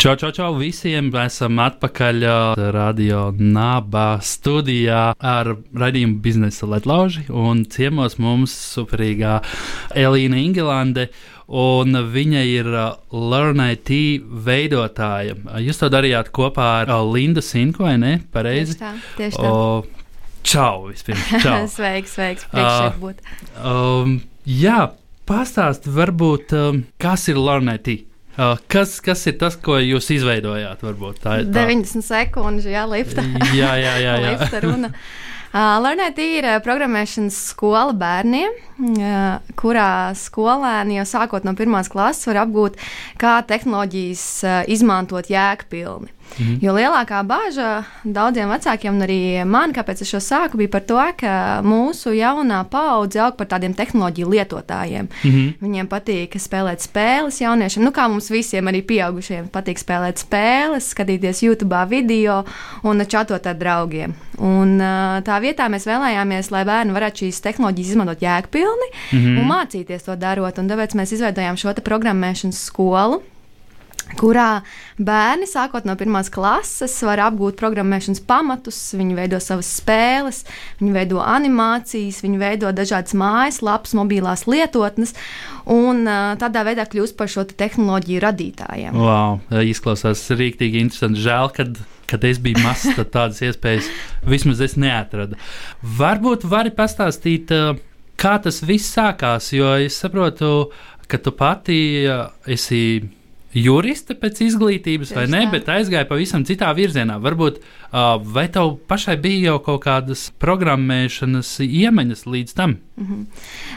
Čau, čau, čau visiem! Esam atpakaļ uh, radio naba studijā ar radījumu biznesa letlauži. Un ciemos mums superīgā Elīna Ingelande. Un viņa ir uh, LearnIT veidotāja. Jūs to darījāt kopā ar uh, Lindu Sinku, vai ne? Pareizi. Tieši tā. Tieši tā. O, čau, vispirms. Čau. sveiks, sveiks. Priekšā būt. Um, jā, pastāsti varbūt, um, kas ir LearnIT? Kas, kas ir tas, ko jūs izveidojāt? Varbūt, tā ir tā. 90 sekundžu, jā, lifta. jā, jā, jā. jā. lifta runa. Uh, Lernēt ir programmēšanas skola bērniem, uh, kurā skolēni jau sākot no pirmās klases var apgūt, kā tehnoloģijas uh, izmantot jēgpilni. Mhm. Jo lielākā bāža daudziem vecākiem, un arī man, kāpēc es šo sāku, bija par to, ka mūsu jaunā paudze aug par tādiem tehnoloģiju lietotājiem. Mhm. Viņiem patīk spēlēt spēles jauniešiem, nu kā mums visiem, arī pieaugušiem, patīk spēlēt spēles, skatīties YouTube video un čatot ar draugiem. Un, tā vietā mēs vēlējāmies, lai bērni varētu šīs tehnoloģijas izmantot jēgpilni mhm. un mācīties to darot. Un tāpēc mēs izveidojām šo programmēšanas skolu kurā bērni, sākot no pirmās klases, var apgūt programmēšanas pamatus, viņi veido savas spēles, viņi veido animācijas, viņi veido dažādas mājaslapas, mobilās lietotnes, un tādā veidā kļūst par šo te tehnoloģiju radītājiem. Wow, izklausās rīktīgi interesanti. Žēl, kad kad es biju mazs, tad tādas iespējas vismaz es neatradu. Varbūt vari pastāstīt, kā tas viss sākās, jo es saprotu, ka tu pati esi juriste pēc izglītības, Tieši vai ne, tā. bet aizgāja pavisam citā virzienā. Varbūt vai tev pašai bija jau kaut kādas programmēšanas iemaņas līdz tam? -hmm.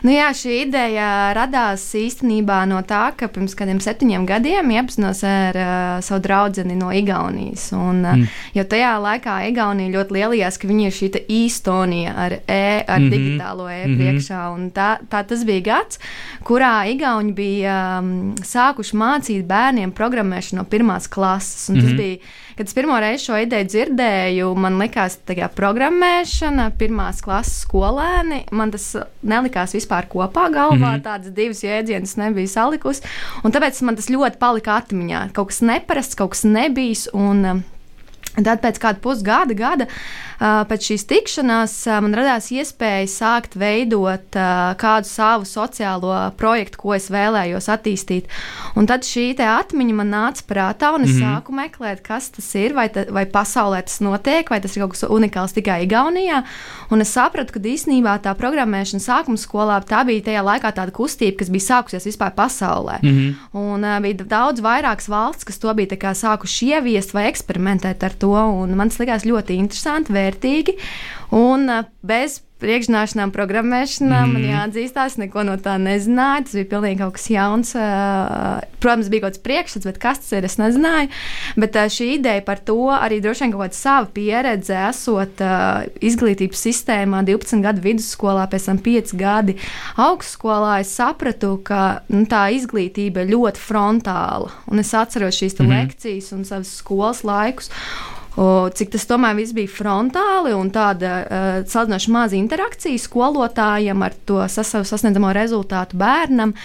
nu, jā, šī ideja radās īstenībā no tā, ka pirms kādiem septiņiem gadiem iepazinos ar uh, savu draugu no Igaunijas. Un, uh, mm. Jo tajā laikā Igaunija ļoti lielījās, ka viņi ir šī īstonija ar, e, ar mm -hmm. digitālo e mm -hmm. priekšā. Tā, tā tas bija gads, kurā Igauni bija um, sākuši mācīt bērniem programmēšanu no pirmās klases. Mm -hmm. Tas mhm. bija, kad es pirmo reizi šo ideju dzirdēju, man likās, ka programmēšana, pirmās klases skolēni, man tas nelikās vispār kopā galvā. Mm -hmm. Tādas divas jēdzienas nebija salikusi. Tāpēc man tas ļoti palika atmiņā. Kaut kas neparasts, kaut kas nebijis. Un, Tad pēc kāda pusgada, gada pēc šīs tikšanās man radās iespēja sākt veidot kādu savu sociālo projektu, ko es vēlējos attīstīt. Un tad šī atmiņa man nāca prātā, un es mm -hmm. sāku meklēt, kas tas ir, vai, ta, vai pasaulē tas notiek, vai tas ir kaut kas unikāls tikai Igaunijā. Un es sapratu, ka īstenībā tā programmēšana sākuma skolā tā bija tajā laikā tāda kustība, kas bija sākusies vispār pasaulē. Mm -hmm. Un bija daudz vairākas valsts, kas to bija sākuši ieviest vai eksperimentēt ar to to. Man tas likās ļoti interesanti, vērtīgi. Un bez priekšzināšanām, programmēšanām mm. man jāatzīstās, neko no tā nezināju. Tas bija pilnīgi kaut kas jauns. Protams, bija kaut kāds priekšstats, bet kas tas ir, es nezināju. Bet šī ideja par to arī droši vien kaut kāda sava pieredze, esot izglītības sistēmā, 12 gadu vidusskolā, pēc tam 5 gadi augstskolā, es sapratu, ka nu, tā izglītība ir ļoti frontāla. Un es atceros šīs mm. lekcijas un savas skolas laikus. O, cik tas tomēr viss bija frontāli un tāda uh, salīdzinoši maza interakcija skolotājiem ar to sasavu sasniedzamo rezultātu bērnam.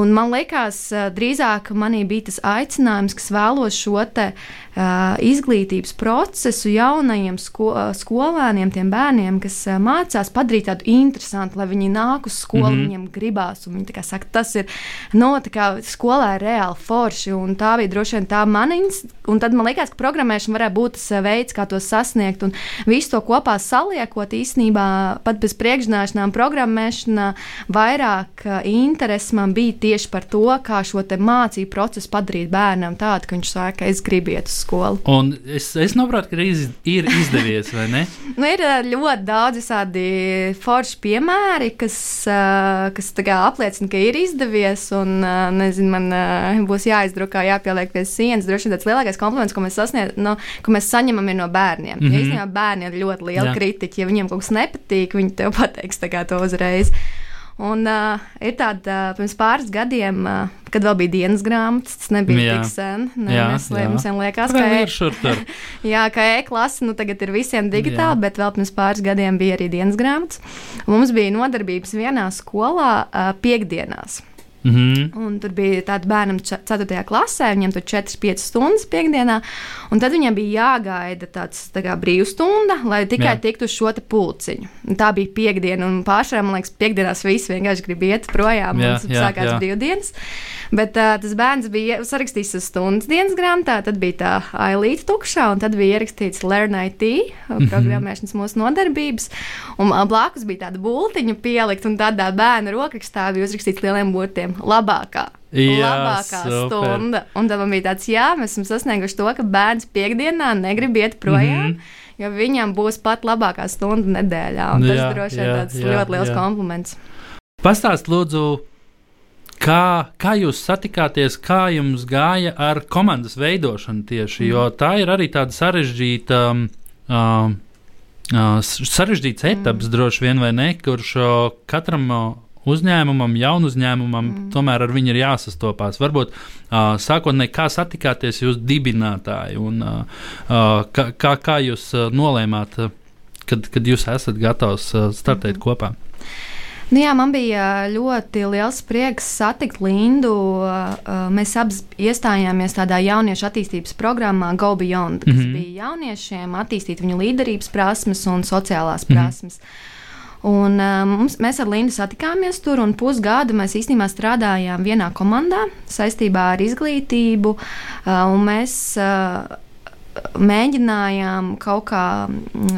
Un man liekas, uh, drīzāk manī bija tas aicinājums, kas vēlos šo te, uh, izglītības procesu jaunajiem sko skolēniem, tiem bērniem, kas uh, mācās, padarīt tādu interesantu, lai viņi nāk uz skolu, mm -hmm. viņiem gribās. Viņi saka, tas ir no, kā, skolā ir reāli forši. Tā bija droši vien tā mana. Un tad man liekas, ka programmēšana varētu būt tas veids, kā to sasniegt. Un visu to kopā saliekot, īstenībā pat bez priekšzināšanām, programmēšanā, vairāk eh, interesi man bija tieši par to, kā šo mācību procesu padarīt bērnam tādu, ka viņš saka, es gribu iet uz skolu. Un es, es saprotu, ka iz, ir izdevies, vai ne? nu, ir ļoti daudz tādi forši piemēri, kas, kas apliecina, ka ir izdevies. Un, nezinu, man būs jāizdrukā, jāpieliek pie sienas. Droši vien tas lielākais kompliments, ko mēs, sasniedz, no, ko mēs saņemam, ir no bērniem. Mm -hmm. Jo īstenībā bērni ir ļoti lieli Jā. kritiķi. Ja viņiem kaut kas nepatīk, viņi tev pateiks to uzreiz. Un uh, ir tāda, uh, pirms pāris gadiem, uh, kad vēl bija dienas grāmatas, tas nebija jā. tik sen. Ne, jā, mēs, jā. Mums liekas, ka e tur. jā, ka e-klase nu, tagad ir visiem digitāli, jā. bet vēl pirms pāris gadiem bija arī dienas grāmatas. Mums bija nodarbības vienā skolā uh, piekdienās. Mm -hmm. Un tur bija tāda bērnam 4. klasē, viņam tur 4-5 stundas piekdienā, un tad viņam bija jāgaida tāds tā brīvstunda, lai tikai Jā. tiktu uz šo pulciņu. Un tā bija piekdiena, un pārsvarā, man liekas, piekdienās visi vienkārši grib iet projām, un tas sākās brīvdienas. Bet uh, tas bērns bija sarakstījis uz stundas dienas grāmatā, tad bija tā ailīta tukšā, un tad bija ierakstīts Learn IT, mhm. programmēšanas mūsu nodarbības. Un blakus bija tāda bultiņa pielikt, un tādā bērna rokrakstā bija uzrakstīts lieliem burtiem - labākā. Jā, labākā super. stunda. Un tad man bija tāds, jā, mēs esam sasnieguši to, ka bērns piekdienā negrib iet projām. Mm -hmm jo viņam būs pat labākā stunda nedēļā. Tas jā, droši vien jā, ļoti liels jā. kompliments. Pastāst, lūdzu, Kā, kā jūs satikāties, kā jums gāja ar komandas veidošanu tieši? Jo mhm. tā ir arī tāda sarežģīta. Um, uh, sarežģīts etaps, mm. droši vien, vai ne? Kurš uh, katram uh, uzņēmumam, jaunu uzņēmumam, mm. tomēr ar viņu ir jāsastopās. Varbūt uh, sākotnēji, kā satikāties jūs dibinātāji un uh, uh, kā, kā, kā jūs uh, nolēmāt, uh, kad, kad jūs esat gatavs uh, startēt mm. kopā? Nu, jā, man bija ļoti liels prieks satikt Lindu. Mēs abi iestājāmies tādā jauniešu attīstības programmā Go Beyond, kas mm -hmm. bija jauniešiem attīstīt viņu līderības prasmes un sociālās mhm. prasmes. Mm -hmm. Un, mums, mēs ar Lindu satikāmies tur, un pusgadu mēs īstenībā strādājām vienā komandā saistībā ar izglītību. Mēs mēģinājām kaut kā mm,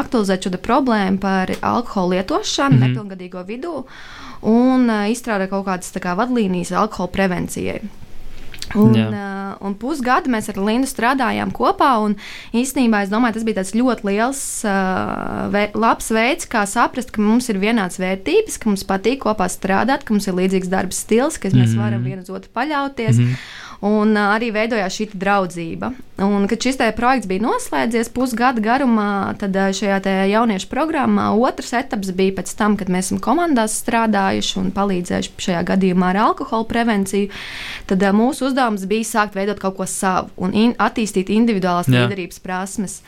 aktualizēt šo problēmu par alkohola lietošanu mm -hmm. nepilngadīgo vidū un izstrādāt kaut kādas kā, vadlīnijas alkohola prevencijai. Un, uh, un pusgadu mēs ar Lindu strādājām kopā. Īstenībā es domāju, tas bija ļoti liels, uh, vē, labs veids, kā saprast, ka mums ir vienādas vērtības, ka mums patīk kopā strādāt, ka mums ir līdzīgs darba stils, ka mm -hmm. mēs varam mhm. viens otru paļauties. Mm -hmm. Un arī veidojās šī draudzība. Un, kad šis projekts bija noslēdzies pusgada garumā, tad šajā jauniešu programmā otrs etaps bija pēc tam, kad mēs esam komandās strādājuši un palīdzējuši šajā gadījumā ar alkohola prevenciju. Tad mūsu uzdevums bija sākt veidot kaut ko savu un in attīstīt individuālās līderības prasmes.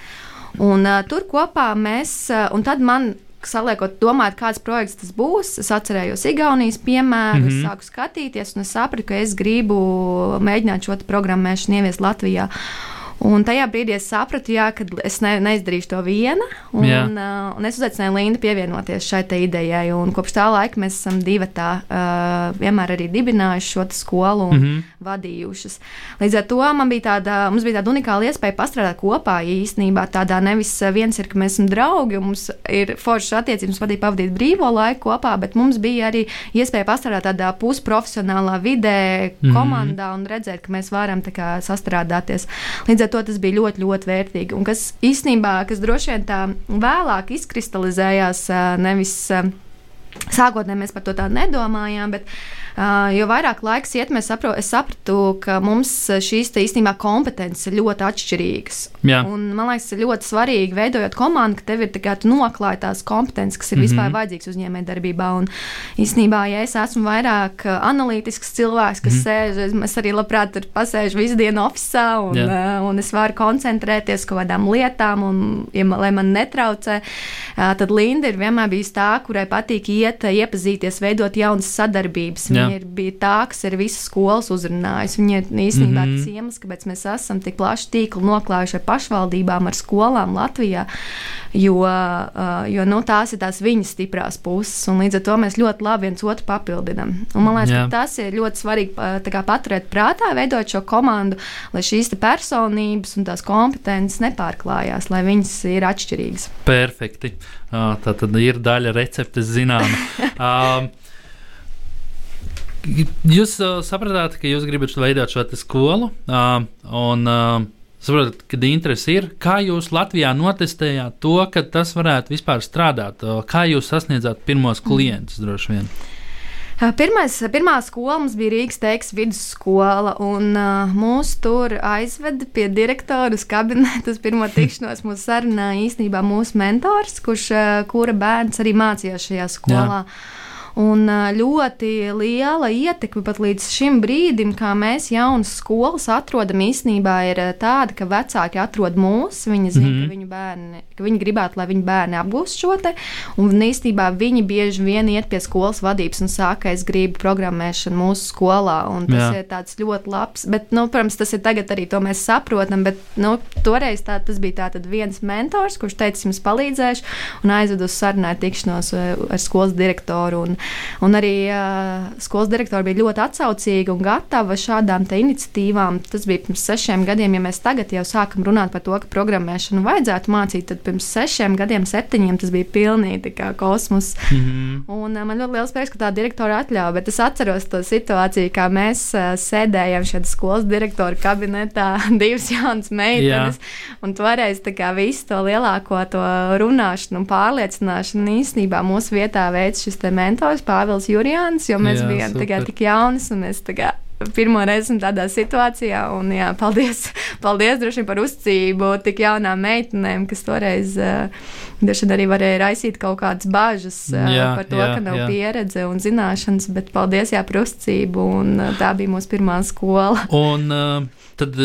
Un, uh, tur kopā mēs, uh, un tad man saliekot, domāt, kāds projekts tas būs. Es atcerējos Igaunijas piemēru, mm -hmm. sāku skatīties, un es sapratu, ka es gribu mēģināt šo programmēšanu ieviest Latvijā. Un tajā brīdī es sapratu, jā, ka es ne, neizdarīšu to viena. Un, jā. uh, un es uzaicināju Lindu pievienoties šai idejai. Kopš tā laika mēs esam divi tā, uh, vienmēr arī dibinājuši šo skolu un mm -hmm. vadījušas. Līdz ar to man bija tāda, mums bija tāda unikāla iespēja pastrādāt kopā īstenībā. Tādā nevis viens ir, ka mēs esam draugi, mums ir foršas attiecības, vadīt pavadīt brīvo laiku kopā, bet mums bija arī iespēja pastrādāt tādā pusprofesionālā vidē, mm -hmm. komandā un redzēt, ka mēs varam sastrādāties. Līdz ar to tas bija ļoti, ļoti vērtīgi. Un kas īstenībā, kas droši vien tā vēlāk izkristalizējās, nevis sākotnēji mēs par to tā nedomājām, bet Uh, jo vairāk laiks iet, mēs sapro, sapratu, ka mums šīs īstenībā kompetences ir ļoti atšķirīgas. Jā. Un, man liekas, ir ļoti svarīgi veidojot komandu, ka tev ir kā, noklāj tās kompetences, kas ir mm -hmm. vispār vajadzīgas uzņēmējdarbībā. Un īstenībā, ja es esmu vairāk analītisks cilvēks, kas mm -hmm. sēž, es arī labprāt tur pasēžu visu dienu oficiālā, un, Jā. uh, un es varu koncentrēties uz kaut kādām lietām, un, ja, lai man netraucē, uh, tad Linda ir vienmēr bijusi tā, kurai patīk iet, iepazīties, veidot jaunas sadarbības. Jā. Viņa ir, bija tā, kas ir visas skolas uzrunājusi. Viņa ir īstenībā mm -hmm. tas iemesls, kāpēc mēs esam tik plašu tīklu noklājuši ar pašvaldībām, ar skolām Latvijā. Jo, uh, jo nu, tās ir tās viņas stiprās puses, un līdz ar to mēs ļoti labi viens otru papildinām. Un man liekas, ka tas ir ļoti svarīgi kā, paturēt prātā, veidot šo komandu, lai šīs personības un tās kompetences nepārklājās, lai viņas ir atšķirīgas. Perfekti. Tā tad ir daļa receptes zināma. Jūs uh, sapratāt, ka jūs gribat veidot šo skolu, uh, un uh, saprotat, kad interesi ir. Kā jūs Latvijā notestējāt to, ka tas varētu vispār strādāt? Kā jūs sasniedzāt pirmos klientus droši vien? Pirmais, pirmā skola mums bija Rīgas teiks vidusskola, un uh, mūs tur aizveda pie direktora uz kabinetu uz pirmo tikšanos. Mūs sarunāja īstenībā mūsu mentors, kurš, uh, kura bērns arī mācījās šajā skolā. Jā. Un ļoti liela ietekme pat līdz šim brīdim, kā mēs jaunas skolas atrodam, īstenībā ir tāda, ka vecāki atrod mūs, viņi zina, mm -hmm. ka viņu bērni, ka viņi gribētu, lai viņu bērni apgūst šo te, un īstenībā viņi bieži vien iet pie skolas vadības un saka, es gribu programmēšanu mūsu skolā, un tas Jā. ir tāds ļoti labs, bet, nu, protams, tas ir tagad arī to mēs saprotam, bet, nu, toreiz tā, tas bija tātad viens mentors, kurš teica, jums palīdzēšu, un aizved uz sarunāju tikšanos ar skolas direktoru, un Un arī uh, skolas direktori bija ļoti atsaucīgi un gatavi šādām iniciatīvām. Tas bija pirms sešiem gadiem. Ja mēs tagad jau sākam runāt par to, ka programmēšanu vajadzētu mācīt, pirms sešiem gadiem, septiņiem tas bija pilnīgi kosmos. Mm -hmm. Un, man ļoti liels prieks, ka tā direktora atļāva, bet es atceros to situāciju, kā mēs sēdējām šeit skolas direktora kabinetā, divas jaunas meitenes. Jā. Un toreiz visu to lielāko to runāšanu un pārliecināšanu īstenībā mūsu vietā veids šis mentors Pāvils Jurijāns, jo mēs jā, bijām super. tikai tik jaunas un mēs tagad. Pirmo reizi tādā situācijā, un jā, paldies, paldies droši par uzticību tik jaunām meitenēm, kas toreiz uh, arī varēja raisīt kaut kādas bažas uh, jā, par to, jā, ka nav jā. pieredze un zināšanas, bet paldies jā, par uzticību, un uh, tā bija mūsu pirmā skola. Un, tad,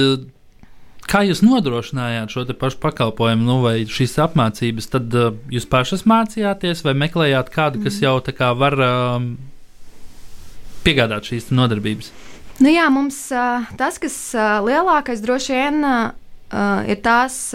Kā jūs nodrošinājāt šo pašu pakalpojumu, nu, vai šīs apmācības, tad uh, jūs pašas mācījāties, vai meklējāt kādu, kas mm. jau tā kā var uh, piegādāt šīs nodarbības? Nu jā, mums tas, kas lielākais droši vien ir tās.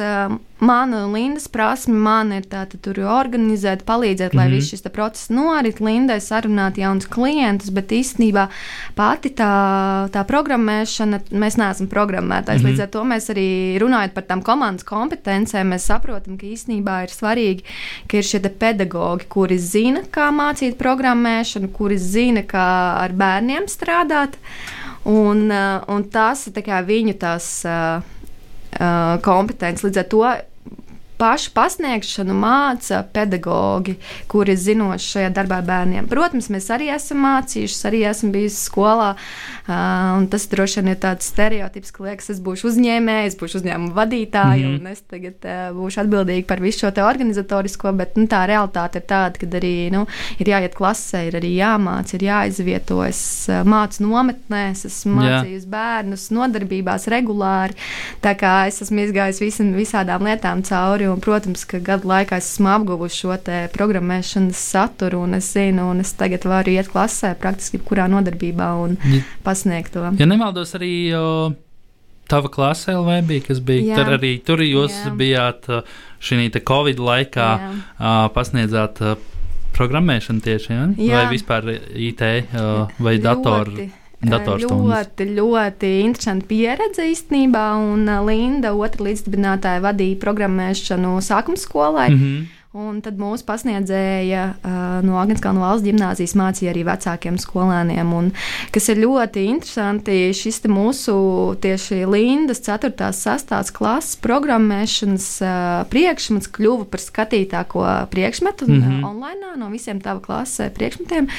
Mana un Lindas prasme man ir tāda tur organizēt, palīdzēt, lai mm -hmm. viss šis process norit. Lindai sarunāt jaunus klientus, bet īstenībā pati tā, tā programmēšana, mēs neesam programmētājs. Mm -hmm. Līdz ar to mēs arī runājot par tām komandas kompetencēm, mēs saprotam, ka īstenībā ir svarīgi, ka ir šie pedagoģi, kuri zina, kā mācīt programmēšanu, kuri zina, kā ar bērniem strādāt. Un, un tas ir viņu tās uh, kompetences. Līdz ar to pašu pasniegšanu māca pedagogi, kuri zinoši šajā darbā bērniem. Protams, mēs arī esam mācījušies, arī esam bijuši skolā. Uh, tas droši vien ir tāds stereotips, ka liekas, es būšu uzņēmējs, būšu uzņēmuma vadītāja, mm -hmm. un es tagad uh, būšu atbildīga par visu šo organizatorisko, bet nu, tā realitāte ir tāda, ka arī nu, ir jāiet klasē, ir arī jāmāca, ir jāizvieto. Es uh, mācu nometnēs, esmu mācījusi bērnus nodarbībās regulāri. Tā kā es esmu izgājis visam, visādām lietām cauri. Un, protams, ka gadu laikā esmu apguvusi šo programmēšanas saturu, un es zinu, un es tagad varu iet klasē praktiski jebkurā nodarbībā un ja, pasniegt to. Ja nemaldos, arī jo, tava klase LV bija, kas bija jā. tur arī. Tur jūs jā. bijāt šī Covid laikā, jā. pasniedzāt programmēšanu tieši, ja? Vai vispār IT vai datoru? Ļoti, ļoti interesanta pieredze īstenībā. Un Linda, otra līdzdibinātāja, vadīja programmēšanu sākuma skolai. Mm -hmm. Un tad mūsu pasniedzēja uh, no Agnēskalna valsts gimnāzijas mācīja arī vecākiem skolēniem. Un, kas ir ļoti interesanti, šis mūsu tieši Lindas 4. un 6. klases programmēšanas uh, priekšmets kļuva par skatītāko priekšmetu mm -hmm. online no visiem tava klases priekšmetiem.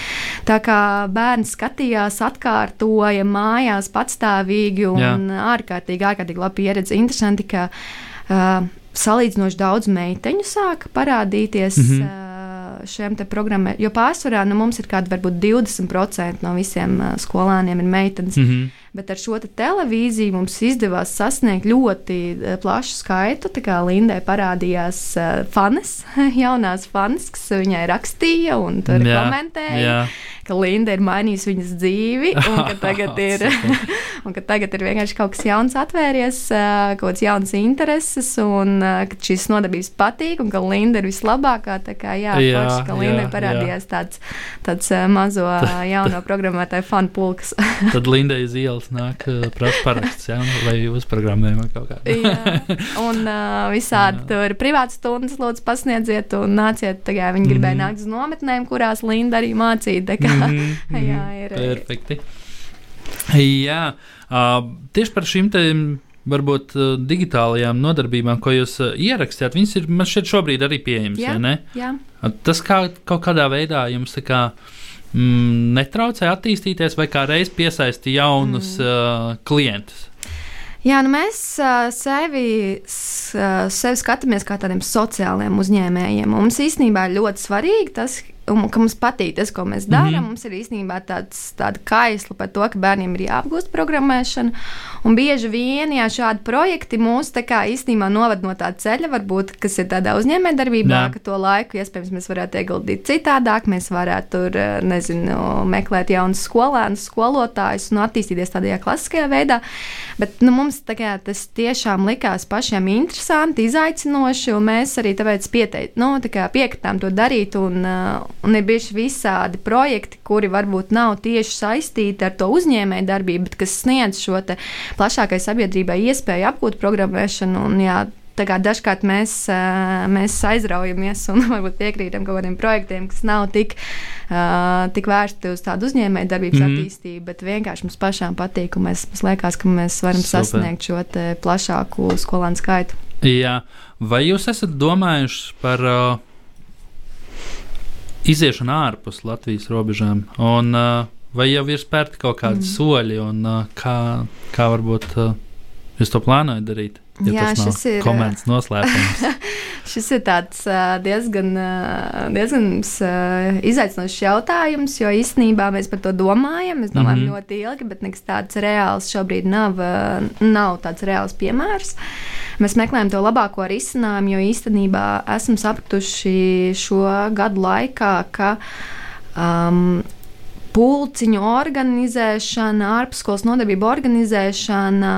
Tā kā bērns skatījās, atkārtoja mājās patstāvīgi un Jā. ārkārtīgi, ārkārtīgi labi pieredze. Interesanti, ka uh, salīdzinoši daudz meiteņu sāka parādīties. Mm -hmm šiem programmām, jo pārsvarā nu, mums ir kaut kādi 20% no visiem uh, skolāniem ir meitenes. Mm -hmm. Bet ar šo te televīziju mums izdevās sasniegt ļoti uh, plašu skaitu. Tā kā Lindai parādījās uh, fanes, jaunās fanes, kas viņai rakstīja un tur jā, komentēja. Jā ka Linda ir mainījusi viņas dzīvi, un ka tagad ir, un ka tagad ir vienkārši kaut kas jauns atvēries, kaut kāds jauns intereses, un ka šīs nodarbības patīk, un ka Linda ir vislabākā. Tā kā jā, jā forši, ka Linda ir parādījās jā. tāds, tāds mazo jauno programmētāju fanu pulks. Tad Linda iz ielas nāk prasa paraksts, jā, vai uzprogrammējuma kaut kā. jā, un uh, visādi jā. tur privātas stundas lūdzu pasniedziet un nāciet, tā kā viņi gribēja mm. nākt uz nometnēm, kurās Linda arī mācīja. Mhm, Jā, mhm, ir. Perfekti. Jā, uh, tieši par šīm te varbūt uh, digitālajām nodarbībām, ko jūs uh, ierakstījāt, viņas ir man šeit šobrīd arī pieejamas, Jā, vai ne? jā. Uh, Tas kā, kaut kādā veidā jums tā kā mm, netraucē attīstīties vai kā reiz piesaisti jaunus mm. uh, klientus. Jā, nu mēs uh, sevi, uh, sevi skatāmies kā tādiem sociāliem uzņēmējiem. Mums īstenībā ir ļoti svarīgi tas, un, ka mums patīk tas, ko mēs darām. Mm. -hmm. Mums ir īstenībā tāds, tāda kaisla par to, ka bērniem ir jāapgūst programmēšana. Un bieži vien jā, šādi projekti mūs kā īstenībā noved no tā ceļa, varbūt, kas ir tādā uzņēmējdarbībā, ka to laiku iespējams mēs varētu ieguldīt citādāk. Mēs varētu tur, eh, nezinu, meklēt jaunus skolēnus, skolotājus un attīstīties tādā klasiskajā veidā. Bet nu, mums kā, tas tiešām likās pašiem interesanti, izaicinoši, un mēs arī tāpēc pieteic, nu, tā piekritām to darīt. Un, uh, un ir bijuši visādi projekti, kuri varbūt nav tieši saistīti ar to uzņēmēju darbību, bet kas sniedz šo plašākai sabiedrībai iespēju apgūt programmēšanu. Un, jā, dažkārt mēs, ā, mēs aizraujamies un varbūt piekrītam kaut kādiem projektiem, kas nav tik, uh, tik vērsti uz tādu uzņēmēju darbības mm attīstību, bet vienkārši mums pašām patīk. un Mēs, mums liekas, ka mēs varam Super. Sasniegt šo plašāku skolēnu skaitu. Jā, vai jūs esat domājuši par uh, iziešanu ārpus Latvijas robežām? Un, uh, vai jau ir spērti kaut kādi mm. soļi, un uh, kā, kā varbūt uh, jūs to plānojat darīt? Ja Jā, tas šis ir, komandas noslēpums. Šis ir tāds diezgan, diezgan izaicinošs jautājums, jo īstenībā mēs par to domājam. Mēs domājam mm. -hmm. ļoti ilgi, bet nekas tāds reāls šobrīd nav, nav tāds reāls piemērs. Mēs meklējam to labāko risinājumu, jo īstenībā esam sapratuši šo gadu laikā, ka um, pulciņu organizēšana, ārpusskolas nodarbību organizēšana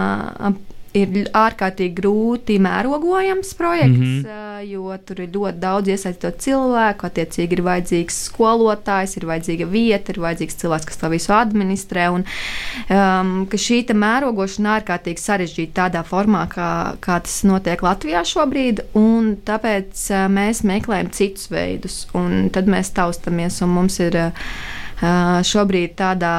ir ārkārtīgi grūti mērogojams projekts, mm. -hmm. jo tur ir ļoti daudz iesaistīto cilvēku. Attiecīgi ir vajadzīgs skolotājs, ir vajadzīga vieta, ir vajadzīgs cilvēks, kas to visu administrē. Un, um, šī mērogošana ārkārtīgi sarežģīta tādā formā, kā, kā tas notiek Latvijā šobrīd. un Tāpēc mēs meklējam citus veidus, un tad mēs taustamies. un Mums ir uh, šobrīd tādā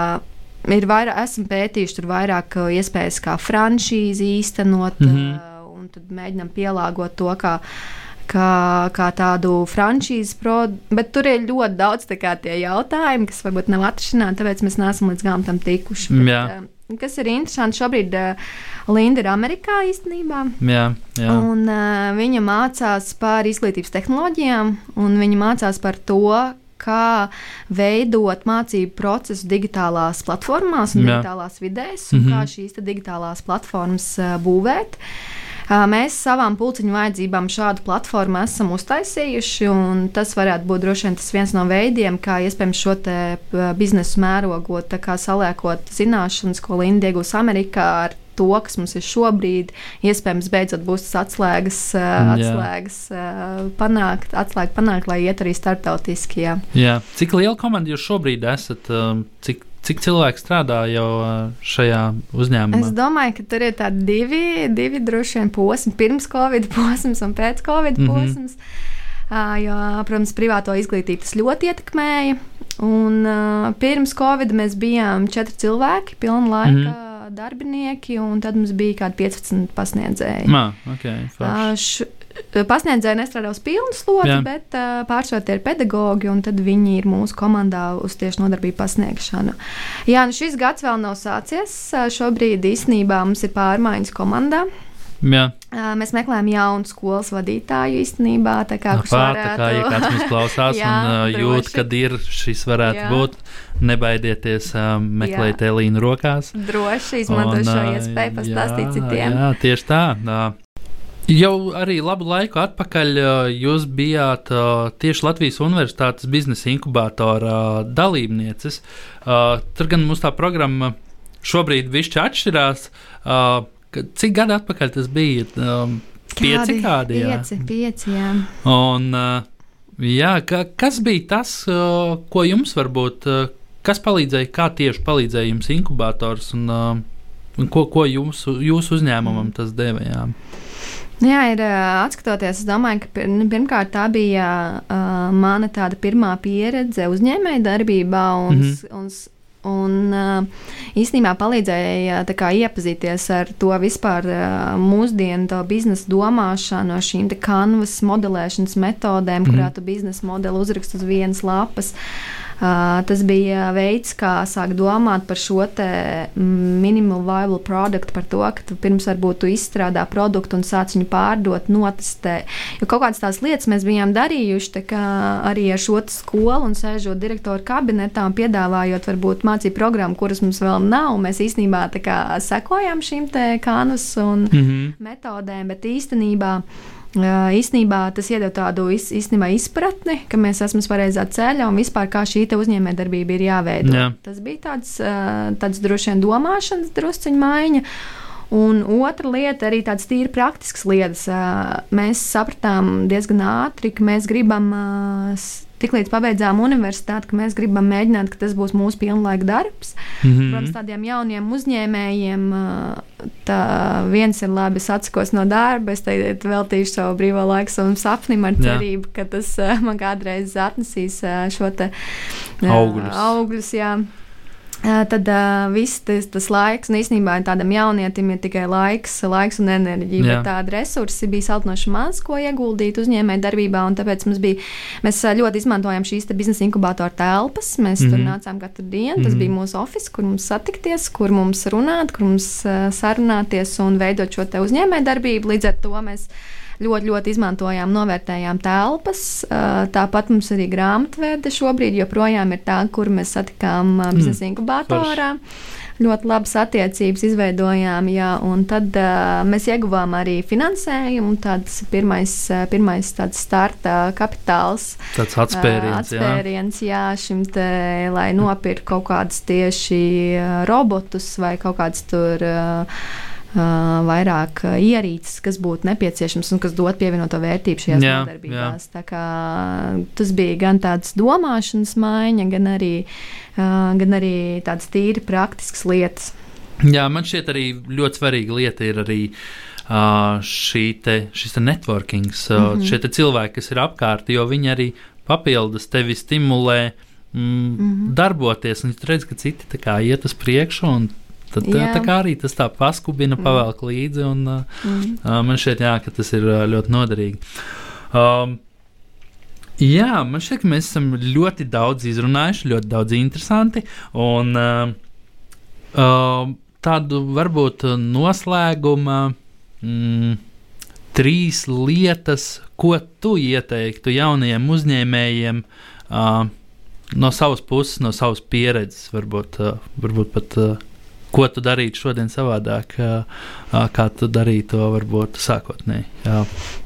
ir vairāk, esam pētījuši tur vairāk iespējas, kā franšīzi īstenot, mm. -hmm. un tad mēģinam pielāgot to, kā, kā, kā tādu franšīzi produktu. Bet tur ir ļoti daudz kā, tie jautājumi, kas varbūt nav atrisināti, tāpēc mēs neesam līdz galam tam tikuši. Bet, Jā. Kas ir interesanti, šobrīd uh, Linda ir Amerikā īstenībā. jā, jā. Un, uh, viņa mācās par izglītības tehnoloģijām, un viņa mācās par to, kā veidot mācību procesu digitālās platformās un Jā. digitālās vidēs, un Mhm. kā šīs digitālās platformas būvēt. Mēs savām pulciņu vajadzībām šādu platformu esam uztaisījuši, un tas varētu būt droši vien tas viens no veidiem, kā iespējams šo biznesu mērogot, kā saliekot zināšanas, ko Linda iegūs Amerikā ar to, kas mums ir šobrīd. Iespējams, beidzot būs tas atslēgas, uh, Jā. atslēgas uh, panākt, atslēga panākt, lai iet arī starptautiski. Jā. jā. Cik liela komanda jūs šobrīd esat? Um, cik, cik cilvēki strādā jau uh, šajā uzņēmumā? Es domāju, ka tur ir tādi divi, divi droši vien posmi, pirms Covid posms un pēc Covid Mhm. posms. Uh, jo, protams, privāto izglītību tas ļoti ietekmēja. Un, pirms Covid mēs bijām četri cilvēki, pilna laika mm -hmm. Darbinieki, un tad mums bija kādi 15 pasniedzēji. Mā, okay, š, pasniedzēji nestrādā uz pilnu slodzi, Jā. bet uh, pārsvarā tie ir pedagoģi, un tad viņi ir mūsu komandā uz tieši nodarbību pasniegšanu. Jā, nu šis gads vēl nav sācies. Šobrīd īstenībā mums ir pārmaiņas komandā. Jā. Uh, Mēs meklējam jaunu skolas vadītāju īstenībā. Tā kā, kurš Pār, tā kā ja kāds mums klausās Jā, un uh, jūt, droši. kad ir šis varētu Jā. būt, nebaidieties meklēt Elīnu rokās. droši izmanto šo ā, iespēju pastāstīt jā, citiem. Jā, tieši tā. Ā, Jau arī labu laiku atpakaļ jūs bijāt tieši Latvijas Universitātes biznesa inkubatorā dalībnieces. Tur gan mums tā programma šobrīd višķi atšķirās. Ā, ka- Cik gadi atpakaļ tas bija? Ā, Pieci kādi, jā. Pieci, pieci, jā. Un, uh, jā, ka, kas bija tas, uh, ko jums varbūt, uh, kas palīdzēja, kā tieši palīdzēja jums inkubators un, uh, un ko, ko jums, jūsu uzņēmumam tas deva? Jā. Jā, ir atskatoties, es domāju, ka nu, pirmkārt tā bija uh, mana tāda pirmā pieredze uzņēmēja darbībā un, mm -hmm. un, un īstenībā palīdzēja kā, iepazīties ar to vispār mūsdienu to biznesa domāšanu, ar šīm kanvas modelēšanas metodēm, mm -hmm. kurā tu biznesa modeli uzrakst uz vienas lapas. Uh, tas bija veids, kā sāk domāt par šo minimal viable produktu, par to, ka tu pirms varbūt tu izstrādā produktu un sāc viņu pārdot, notestē. Jo kaut kādas tās lietas mēs bijām darījuši arī ar šo skolu un sēžot direktoru kabinetā un piedāvājot varbūt mācību programmu, kuras mums vēl nav. Mēs īstenībā sekojam šīm kanvas un mm -hmm. metodēm, bet īstenībā īstenībā tas iedod tādu īstenībā izpratni, ka mēs esam pareizā ceļā un vispār kā šī uzņēmējdarbība ir jāveido. Jā. Tas bija tāds, tāds droši vien domāšanas drusciņa maiņa. Un otra lieta, arī tādas tīri praktiskas lietas. Mēs sapratām diezgan ātri, ka mēs gribam tiklīdz pabeidzām universitāti, ka mēs gribam mēģināt, ka tas būs mūsu pilnlaika darbs. Mm -hmm. Protams, tādiem jauniem uzņēmējiem tā viens ir labi, atsakos no darba, es tagad veltīšu savu brīvo laiku savam sapnim ar cerību, jā. ka tas man kādreiz atnesīs šo te augļus. augļus jā. Tad uh, viss tas, tas laiks, un īstenībā tādam jaunietim ir tikai laiks, laiks un enerģija. Jā. Bet tāda resursi bija saltnoši maz, ko ieguldīt uzņēmēju darbībā. Tāpēc mums bija, mēs ļoti izmantojam šīs biznesa inkubātora telpas. Mēs mm -hmm. tur mhm. nācām katru dienu. Tas mm -hmm. bija mūsu oficiāls, kur mums satikties, kur mums runāt, kur mums uh, sarunāties un veidot šo uzņēmēju darbību. Līdz ar to mēs ļoti, ļoti izmantojām, novērtējām telpas. Tāpat mums arī grāmatvēde šobrīd joprojām ir tā, kur mēs satikām biznesa mm. inkubatorā. Forši ļoti labas attiecības izveidojām, jā, un tad uh, mēs ieguvām arī finansējumu. Tāds pirmais, pirmais tāds starta kapitāls. Tāds atspēriens, uh, atspēriens jā. jā, šim te, lai nopirkt kaut kādus tieši robotus vai kaut kāds tur. Uh, vairāk ierīces, kas būtu nepieciešams un kas dod pievienoto vērtību šajās jā, darbībās. Tas bija gan tāds domāšanas maiņa, gan arī, gan arī tādas tīri praktiskas lietas. Jā, man šķiet arī ļoti svarīga lieta ir arī šī te, šis te networkings, mm -hmm. šie cilvēki, kas ir apkārt, jo viņi arī papildus tevi stimulē mm, mm -hmm. darboties, un tu redz, ka citi kā, iet uz priekšu, un Tad jā. tā kā arī tas tā paskubina, mm. pavelk līdzi, un uh, mm. uh, man šķiet, jā, ka tas ir uh, ļoti noderīgi. Um, jā, man šķiet, ka mēs esam ļoti daudz izrunājuši, ļoti daudz interesanti, un uh, uh, tādu varbūt noslēguma. Mm, trīs lietas, ko tu ieteiktu jaunajiem uzņēmējiem uh, no savas puses, no savas pieredzes, varbūt, uh, varbūt pat uh, ko tu darītu šodien savādāk, kā tu darītu to varbūt sākotnēji,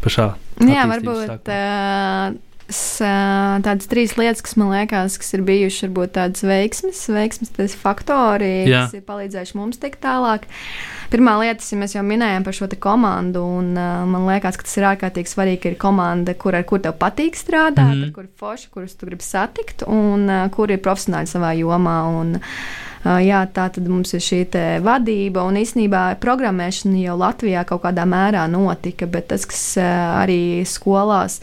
pašā. Jā, varbūt. Uh, tādas trīs lietas, kas man liekas, kas ir bijušas, varbūt tādas veiksmes, veiksmes faktori, Jā. kas ir palīdzējuši mums tikt tālāk. Pirmā lieta, ja mēs jau minējām par šo komandu, un uh, man liekas, ka tas ir ārkārtīgi svarīgi, ka ir komanda, kur ar kur tev patīk strādāt, mm -hmm. kur ir forši, kurus tu gribi satikt, un uh, kur ir profesionāli savā jomā. Un, uh, jā, tā tad mums ir šī vadība, un īsnībā programmēšana jau Latvijā kaut kādā mērā notika, bet tas, kas arī skolās.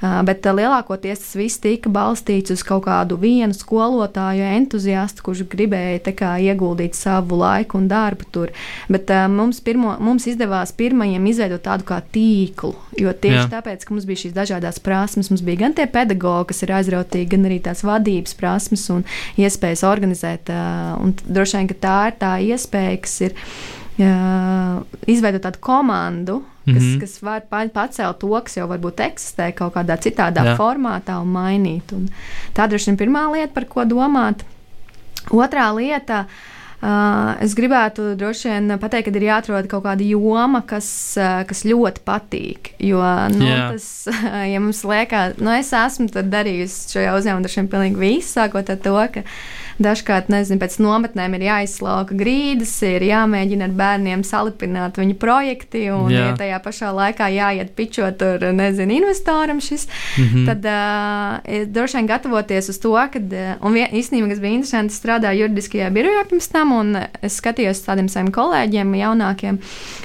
Bet lielākoties tas viss tika balstīts uz kaut kādu vienu skolotāju entuziastu, kurš gribēja kā, ieguldīt savu laiku un darbu tur. Bet mums, pirmo, mums izdevās pirmajiem izveidot tādu kā tīklu, jo tieši Jā. tāpēc, ka mums bija šīs dažādas prasmes, mums bija gan tie pedagoģi, kas ir aizrautīgi, gan arī tās vadības prasmes un iespējas organizēt. Un droši vien, ka tā ir tā iespēja, kas ir uh, izveidot tādu komandu kas, mm -hmm. kas var pacelt to, kas jau varbūt eksistē kaut kādā citādā Jā. formātā un mainīt. Un tā droši vien ir pirmā lieta, par ko domāt. Otrā lieta. Uh, es gribētu droši vien pateikt, ka ir jāatrod kaut kāda joma, kas, uh, kas ļoti patīk. Jo, nu, yeah. tas, ja mums liekas, nu, es esmu darījusi šajā uzņēmumā, droši vien pilnīgi visu, sākot ar to, ka dažkārt, nezinu, pēc nometnēm ir jāizslauka grīdas, ir jāmēģina ar bērniem salipināt viņu projekti, un Jā. ja tajā pašā laikā jāiet pičot tur, nezinu, investoram šis, mm -hmm. tad uh, droši vien gatavoties uz to, kad, un vien, īstenībā, kas bija interesanti, strādāju juridiskajā birojā pirms tam, un es skatījos tādiem saviem kolēģiem, jaunākiem,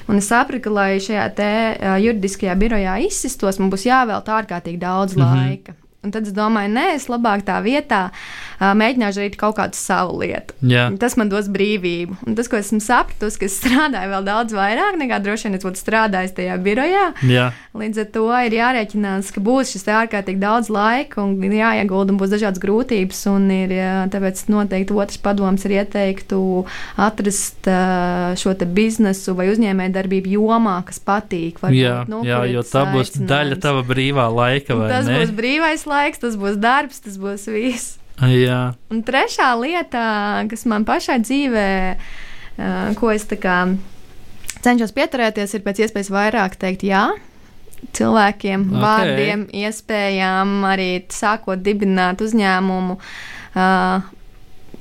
un es sapratu, ka, lai šajā te uh, juridiskajā birojā izsistos, man būs jāvēlta ārkārtīgi daudz mm -hmm. laika. Un tad es domāju, nē, es labāk tā vietā mēģināšu darīt kaut kādu savu lietu. Jā. Tas man dos brīvību. Un tas, ko esmu sapratusi, ka es strādāju vēl daudz vairāk nekā droši vien es būtu strādājis tajā birojā. Jā. Līdz ar to ir jārēķinās, ka būs šis ārkārtīgi daudz laika un jāiegulda un būs dažādas grūtības. Un ir, tāpēc noteikti otrs padoms ir ieteiktu atrast šo biznesu vai uzņēmējdarbību jomā, kas patīk. Varbūt, jā, nu, jā, jo tā būs daļa tava brīvā laika. Tas ne? būs brīvais laiks, tas būs darbs, tas būs viss. Jā. Un trešā lieta, kas man pašai dzīvē, ko es cenšos pieturēties, ir pēc iespējas vairāk teikt jā. Cilvēkiem, okay. vārdiem, iespējām, arī sākot dibināt uzņēmumu. Uh,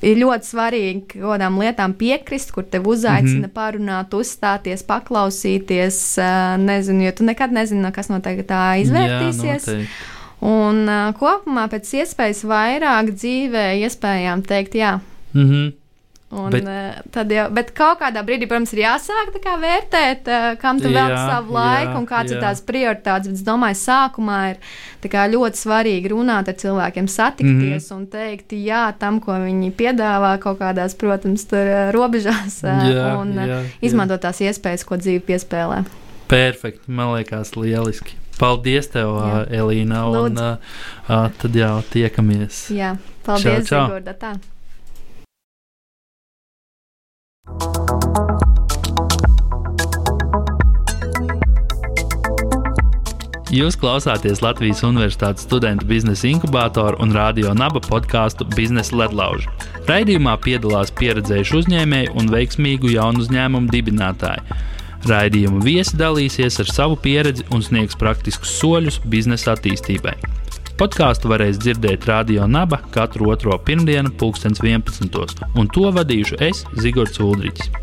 ir ļoti svarīgi kaut kādām lietām piekrist, kur tev uzaicina mm -hmm. parunāt, uzstāties, paklausīties. Nezinu, jo tu nekad nezini, kas no tā izvērtīsies. Jā, noteikti. Un uh, kopumā pēc iespējas vairāk dzīvē iespējām teikt jā. Mm -hmm. Un, bet, uh, tad jau, bet kaut kādā brīdī, protams, ir jāsāk kā, vērtēt, uh, kam tu veltīji savu laiku jā, un kādas jā. ir tās prioritātes. Bet es domāju, sākumā ir kā, ļoti svarīgi runāt ar cilvēkiem, satikties mm -hmm. un teikt jā tam, ko viņi piedāvā kaut kādās, protams, tur, uh, robežās uh, jā, un jā, izmantot tās iespējas, ko dzīve piespēlē. Perfekti, man liekas, lieliski. Paldies, tev, jā. Elīna. Un, uh, tad jau tiekamies. Jā, paldies. Zigorda, tā. Jūs klausāties Latvijas Universitātes studentu biznesa inkubātoru un radio naba podkāstu Biznesa ledlauži. Raidījumā piedalās pieredzējuši uzņēmēji un veiksmīgu jaunu uzņēmumu dibinātāji. Raidījuma viesi dalīsies ar savu pieredzi un sniegs praktiskus soļus biznesa attīstībai. Podkāstu varēs dzirdēt Radio Naba katru otro pirmdienu, 2011. un to vadīšu es, Zigords Ulrichs.